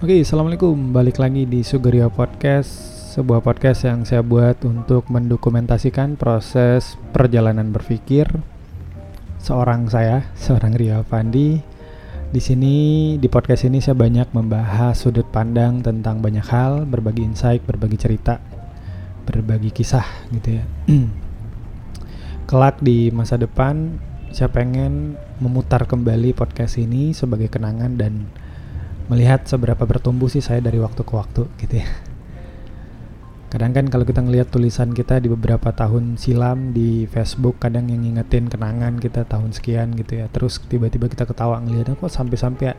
Oke, assalamualaikum. Balik lagi di Sugeria Podcast, sebuah podcast yang saya buat untuk mendokumentasikan proses perjalanan berpikir seorang saya, seorang Ria Pandi. Di sini di podcast ini saya banyak membahas sudut pandang tentang banyak hal, berbagi insight, berbagi cerita, berbagi kisah gitu ya. Kelak di masa depan saya pengen memutar kembali podcast ini sebagai kenangan dan melihat seberapa bertumbuh sih saya dari waktu ke waktu gitu ya. Kadang kan kalau kita ngelihat tulisan kita di beberapa tahun silam di Facebook kadang yang ngingetin kenangan kita tahun sekian gitu ya. Terus tiba-tiba kita ketawa ngelihat kok sampai-sampai ya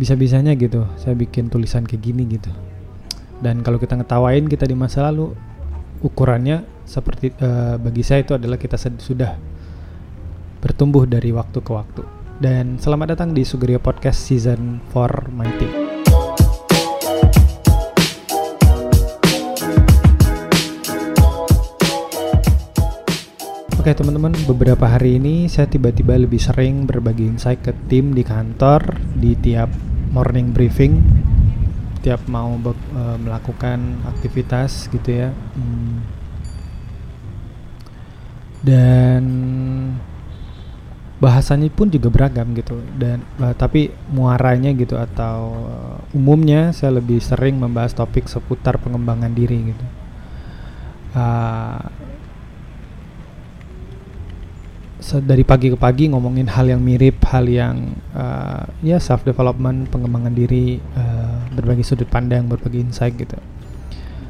bisa-bisanya gitu saya bikin tulisan kayak gini gitu. Dan kalau kita ngetawain kita di masa lalu ukurannya seperti uh, bagi saya itu adalah kita sudah bertumbuh dari waktu ke waktu dan selamat datang di Sugeria Podcast Season 4 My Team. Oke teman-teman, beberapa hari ini saya tiba-tiba lebih sering berbagi insight ke tim di kantor di tiap morning briefing, tiap mau uh, melakukan aktivitas gitu ya. Hmm. Dan bahasanya pun juga beragam gitu. Dan uh, tapi muaranya gitu atau uh, umumnya saya lebih sering membahas topik seputar pengembangan diri gitu. Uh, dari pagi ke pagi ngomongin hal yang mirip hal yang uh, ya self development pengembangan diri uh, berbagi sudut pandang berbagi insight gitu.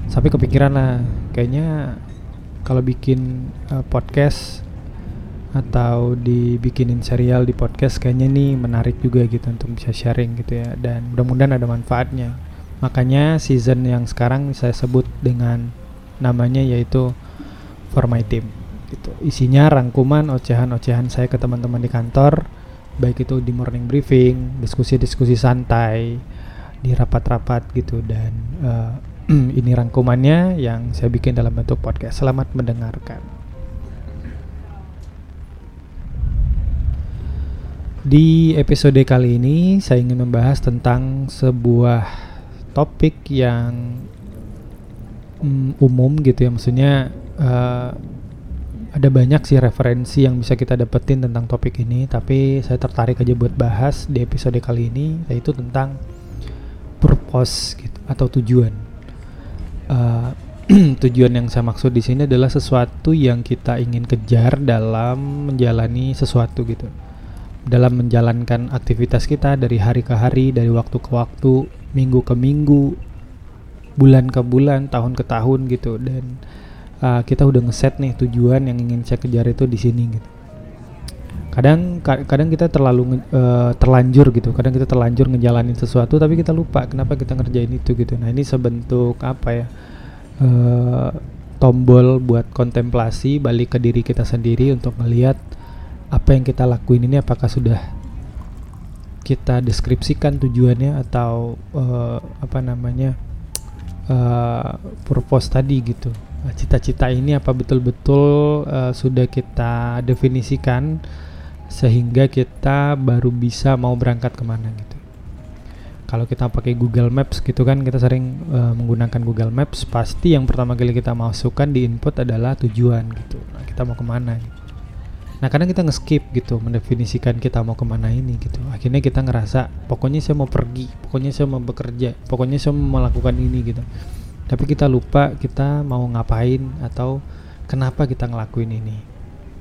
Sampai kepikiran lah kayaknya kalau bikin uh, podcast atau dibikinin serial di podcast kayaknya ini menarik juga gitu untuk bisa sharing gitu ya. Dan mudah-mudahan ada manfaatnya. Makanya season yang sekarang saya sebut dengan namanya yaitu for my team gitu. Isinya rangkuman ocehan-ocehan saya ke teman-teman di kantor. Baik itu di morning briefing diskusi-diskusi santai di rapat-rapat gitu. Dan uh, ini rangkumannya yang saya bikin dalam bentuk podcast. Selamat mendengarkan Di episode kali ini saya ingin membahas tentang sebuah topik yang um, umum gitu ya. Maksudnya uh, ada banyak sih referensi yang bisa kita dapetin tentang topik ini. Tapi saya tertarik aja buat bahas di episode kali ini yaitu tentang purpose gitu atau tujuan. Uh, tujuan yang saya maksud di sini adalah sesuatu yang kita ingin kejar dalam menjalani sesuatu gitu dalam menjalankan aktivitas kita dari hari ke hari, dari waktu ke waktu, minggu ke minggu, bulan ke bulan, tahun ke tahun gitu dan uh, kita udah ngeset nih tujuan yang ingin saya kejar itu di sini gitu. Kadang kadang kita terlalu uh, terlanjur gitu, kadang kita terlanjur ngejalanin sesuatu tapi kita lupa kenapa kita ngerjain itu gitu. Nah, ini sebentuk apa ya? Uh, tombol buat kontemplasi balik ke diri kita sendiri untuk melihat apa yang kita lakuin ini apakah sudah kita deskripsikan tujuannya atau uh, apa namanya uh, purpose tadi gitu. Cita-cita ini apa betul-betul uh, sudah kita definisikan sehingga kita baru bisa mau berangkat ke mana gitu. Kalau kita pakai Google Maps gitu kan kita sering uh, menggunakan Google Maps pasti yang pertama kali kita masukkan di input adalah tujuan gitu. Nah, kita mau ke mana gitu Nah kadang kita nge-skip gitu mendefinisikan kita mau ke mana ini gitu. Akhirnya kita ngerasa pokoknya saya mau pergi, pokoknya saya mau bekerja, pokoknya saya mau melakukan ini gitu. Tapi kita lupa kita mau ngapain atau kenapa kita ngelakuin ini.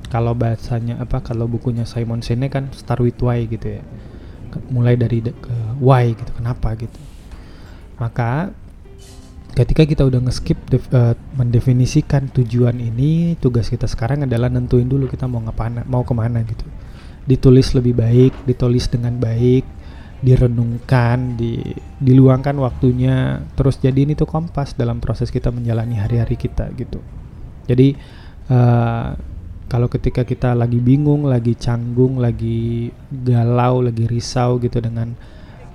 Kalau bahasanya apa? Kalau bukunya Simon Sinek kan Start with Why gitu ya. Mulai dari ke why gitu, kenapa gitu. Maka ketika kita udah nge-skip uh, mendefinisikan tujuan ini tugas kita sekarang adalah nentuin dulu kita mau ngapain mau ke mana gitu. Ditulis lebih baik ditulis dengan baik direnungkan di diluangkan waktunya terus jadi ini tuh kompas dalam proses kita menjalani hari-hari kita gitu. Jadi uh, kalau ketika kita lagi bingung lagi canggung lagi galau lagi risau gitu dengan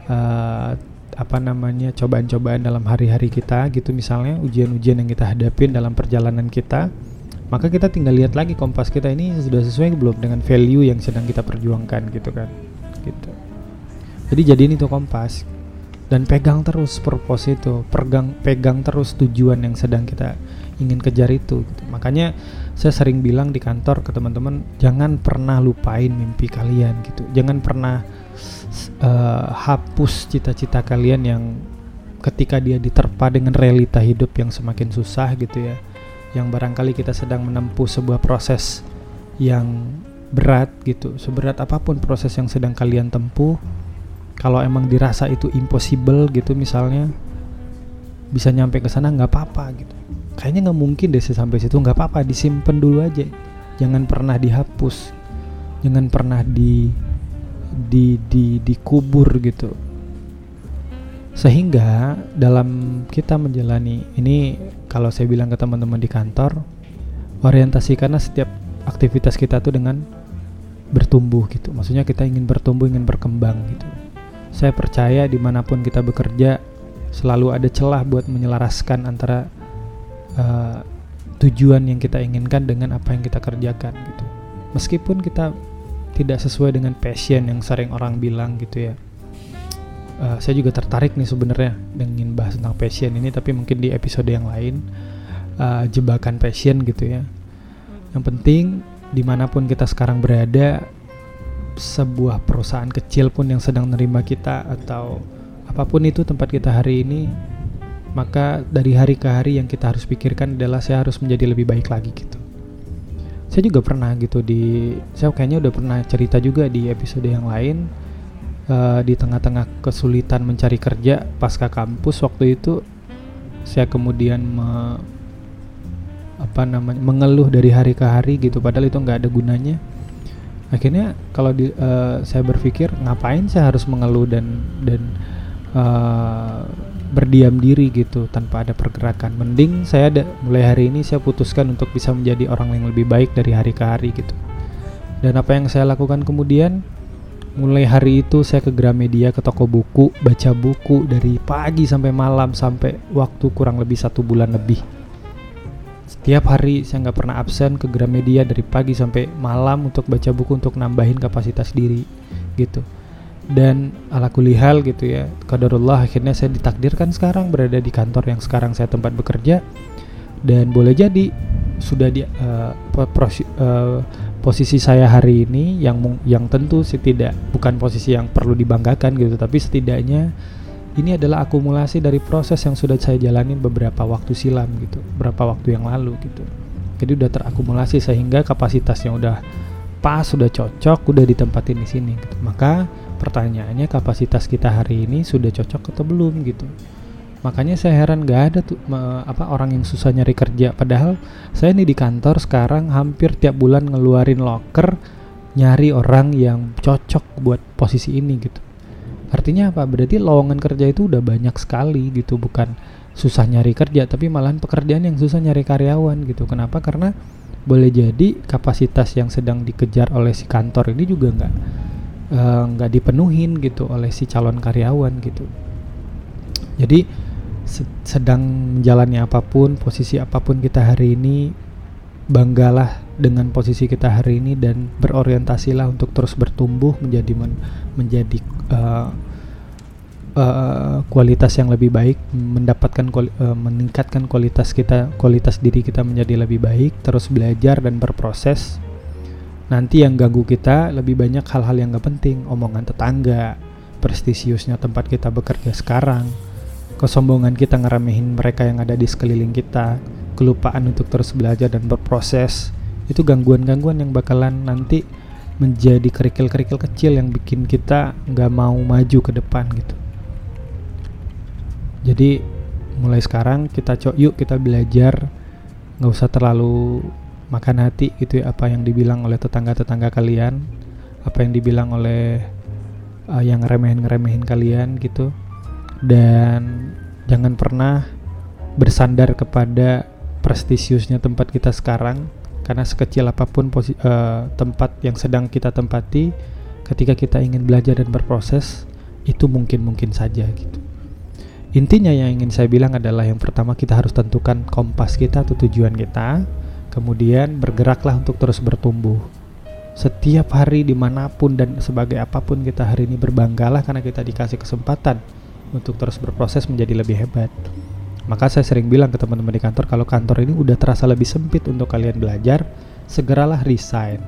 uh, apa namanya cobaan-cobaan dalam hari-hari kita gitu. Misalnya ujian-ujian yang kita hadapin dalam perjalanan kita maka kita tinggal lihat lagi kompas kita ini sudah sesuai belum dengan value yang sedang kita perjuangkan gitu kan gitu. Jadi jadi ini tuh kompas dan pegang terus purpose itu pegang pegang terus tujuan yang sedang kita ingin kejar itu gitu. makanya saya sering bilang di kantor ke teman-teman jangan pernah lupain mimpi kalian gitu. Jangan pernah uh, hapus cita-cita kalian yang ketika dia diterpa dengan realita hidup yang semakin susah gitu ya. Yang barangkali kita sedang menempuh sebuah proses yang berat gitu. Seberat apa pun proses yang sedang kalian tempuh kalau emang dirasa itu impossible gitu misalnya bisa nyampe ke sana nggak apa-apa gitu. Kayaknya nggak mungkin deh sampai situ nggak apa-apa disimpan dulu aja. Jangan pernah dihapus jangan pernah di di di dikubur gitu. Sehingga dalam kita menjalani ini kalau saya bilang ke teman-teman di kantor orientasi karena setiap aktivitas kita tuh dengan bertumbuh gitu. Maksudnya kita ingin bertumbuh ingin berkembang gitu. Saya percaya di mana pun kita bekerja selalu ada celah buat menyelaraskan antara uh, tujuan yang kita inginkan dengan apa yang kita kerjakan gitu. Meskipun kita tidak sesuai dengan passion yang sering orang bilang gitu ya. Uh, saya juga tertarik nih sebenarnya dengan bahas tentang passion ini, tapi mungkin di episode yang lain uh, jebakan passion gitu ya. Yang penting di mana pun kita sekarang berada, sebuah perusahaan kecil pun yang sedang menerima kita atau apa pun itu tempat kita hari ini maka dari hari ke hari yang kita harus pikirkan adalah saya harus menjadi lebih baik lagi gitu saya juga pernah gitu di saya kayaknya udah pernah cerita juga di episode yang lain uh, di tengah-tengah kesulitan mencari kerja pasca kampus waktu itu saya kemudian me, apa namanya mengeluh dari hari ke hari gitu padahal itu nggak ada gunanya. Akhirnya kalau di, uh, saya berpikir ngapain saya harus mengeluh dan dan uh, berdiam diri gitu tanpa ada pergerakan. Mending saya ada mulai hari ini saya putuskan untuk bisa menjadi orang yang lebih baik dari hari ke hari gitu. Dan apa yang saya lakukan kemudian? Mulai hari itu saya ke Gramedia ke toko buku baca buku dari pagi sampai malam sampai waktu kurang lebih satu bulan lebih. Tiap hari saya nggak pernah absen ke Gramedia dari pagi sampai malam untuk baca buku untuk nambahin kapasitas diri gitu. Dan ala kulihal gitu ya, kadarullah akhirnya saya ditakdirkan sekarang berada di kantor yang sekarang saya tempat bekerja dan boleh jadi sudah di uh, prosi, uh, posisi saya hari ini yang yang tentu sih tidak bukan posisi yang perlu dibanggakan gitu tapi setidaknya ini adalah akumulasi dari proses yang sudah saya jalani beberapa waktu silam gitu, beberapa waktu yang lalu gitu. Jadi udah terakumulasi sehingga kapasitasnya udah pas, sudah cocok, udah ditempatin di sini gitu. Maka pertanyaannya kapasitas kita hari ini sudah cocok atau belum gitu. Makanya saya heran gak ada tuh me, apa orang yang susah nyari kerja padahal saya ini di kantor sekarang hampir tiap bulan ngeluarin loker nyari orang yang cocok buat posisi ini gitu Artinya apa? Berarti lowongan kerja itu udah banyak sekali gitu, bukan susah nyari kerja, tapi malahan pekerjaan yang susah nyari karyawan gitu. Kenapa? Karena boleh jadi kapasitas yang sedang dikejar oleh si kantor ini juga nggak nggak uh, dipenuhin gitu oleh si calon karyawan gitu. Jadi sedang menjalani apa pun, posisi apa pun kita hari ini, banggalah dengan posisi kita hari ini dan berorientasilah untuk terus bertumbuh menjadi men menjadi uh, uh, kualitas yang lebih baik, mendapatkan kuali uh, meningkatkan kualitas kita, kualitas diri kita menjadi lebih baik, terus belajar dan berproses. Nanti yang ganggu kita lebih banyak hal-hal yang gak penting, omongan tetangga, prestisiusnya tempat kita bekerja sekarang, kesombongan kita ngeremehin mereka yang ada di sekeliling kita, kelupaan untuk terus belajar dan berproses. Itu gangguan-gangguan yang bakalan nanti menjadi kerikil-kerikil kecil yang bikin kita nggak mau maju ke depan gitu. Jadi mulai sekarang kita cok yuk kita belajar nggak usah terlalu makan hati gitu ya apa yang dibilang oleh tetangga-tetangga kalian, apa yang dibilang oleh uh, yang ngeremehin-ngeremehin kalian gitu. Dan jangan pernah bersandar kepada prestisiusnya tempat kita sekarang karena sekecil apa pun uh, tempat yang sedang kita tempati ketika kita ingin belajar dan berproses itu mungkin-mungkin saja gitu intinya yang ingin saya bilang adalah yang pertama kita harus tentukan kompas kita atau tujuan kita kemudian bergeraklah untuk terus bertumbuh setiap hari di mana pun dan sebagai apa pun kita hari ini berbanggalah karena kita dikasih kesempatan untuk terus berproses menjadi lebih hebat. Maka saya sering bilang ke teman-teman di kantor kalau kantor ini udah terasa lebih sempit untuk kalian belajar, segeralah resign.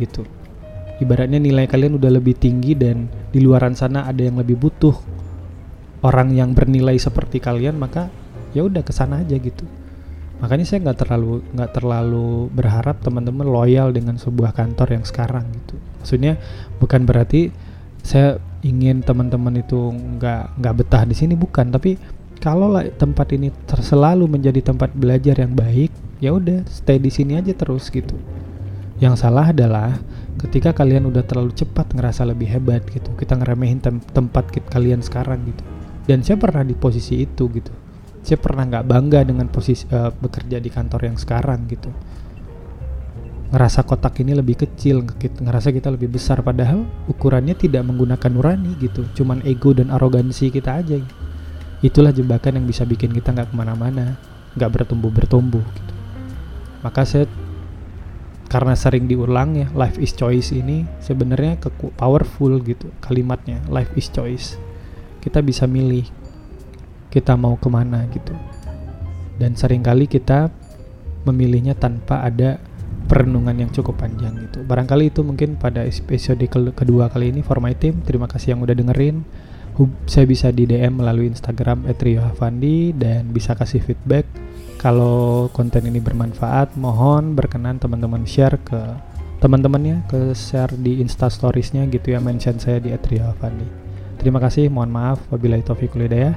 Gitu. Ibaratnya nilai kalian udah lebih tinggi dan di luaran sana ada yang lebih butuh orang yang bernilai seperti kalian, maka ya udah ke sana aja gitu. Makanya saya nggak terlalu nggak terlalu berharap teman-teman loyal dengan sebuah kantor yang sekarang gitu. Maksudnya bukan berarti saya ingin teman-teman itu nggak nggak betah di sini bukan, tapi kalau tempat ini selalu menjadi tempat belajar yang baik, ya udah stay di sini aja terus gitu. Yang salah adalah ketika kalian udah terlalu cepat ngerasa lebih hebat gitu, kita ngeremehin tem tempat kalian sekarang gitu. Dan saya pernah di posisi itu gitu. Saya pernah nggak bangga dengan posisi uh, bekerja di kantor yang sekarang gitu. Ngerasa kotak ini lebih kecil, ngerasa kita lebih besar padahal ukurannya tidak menggunakan nurani gitu, cuman ego dan arogansi kita aja. Itulah jebakan yang bisa bikin kita nggak ke mana-mana nggak bertumbuh bertumbuh gitu maka saya karena sering diulang ya life is choice ini sebenarnya powerful gitu kalimatnya life is choice kita bisa milih kita mau ke mana gitu. Dan sering kali kita memilihnya tanpa ada perenungan yang cukup panjang gitu. Barangkali itu mungkin pada episode kedua kali ini for my team. Terima kasih yang udah dengerin. Saya bisa di DM melalui Instagram @riohavandi dan bisa kasih feedback. Kalau konten ini bermanfaat mohon berkenan teman-teman share ke teman-temannya ke share di Insta Storiesnya gitu ya mention saya di @riohavandi terima kasih mohon maaf. Wabillahi taufiq hidayah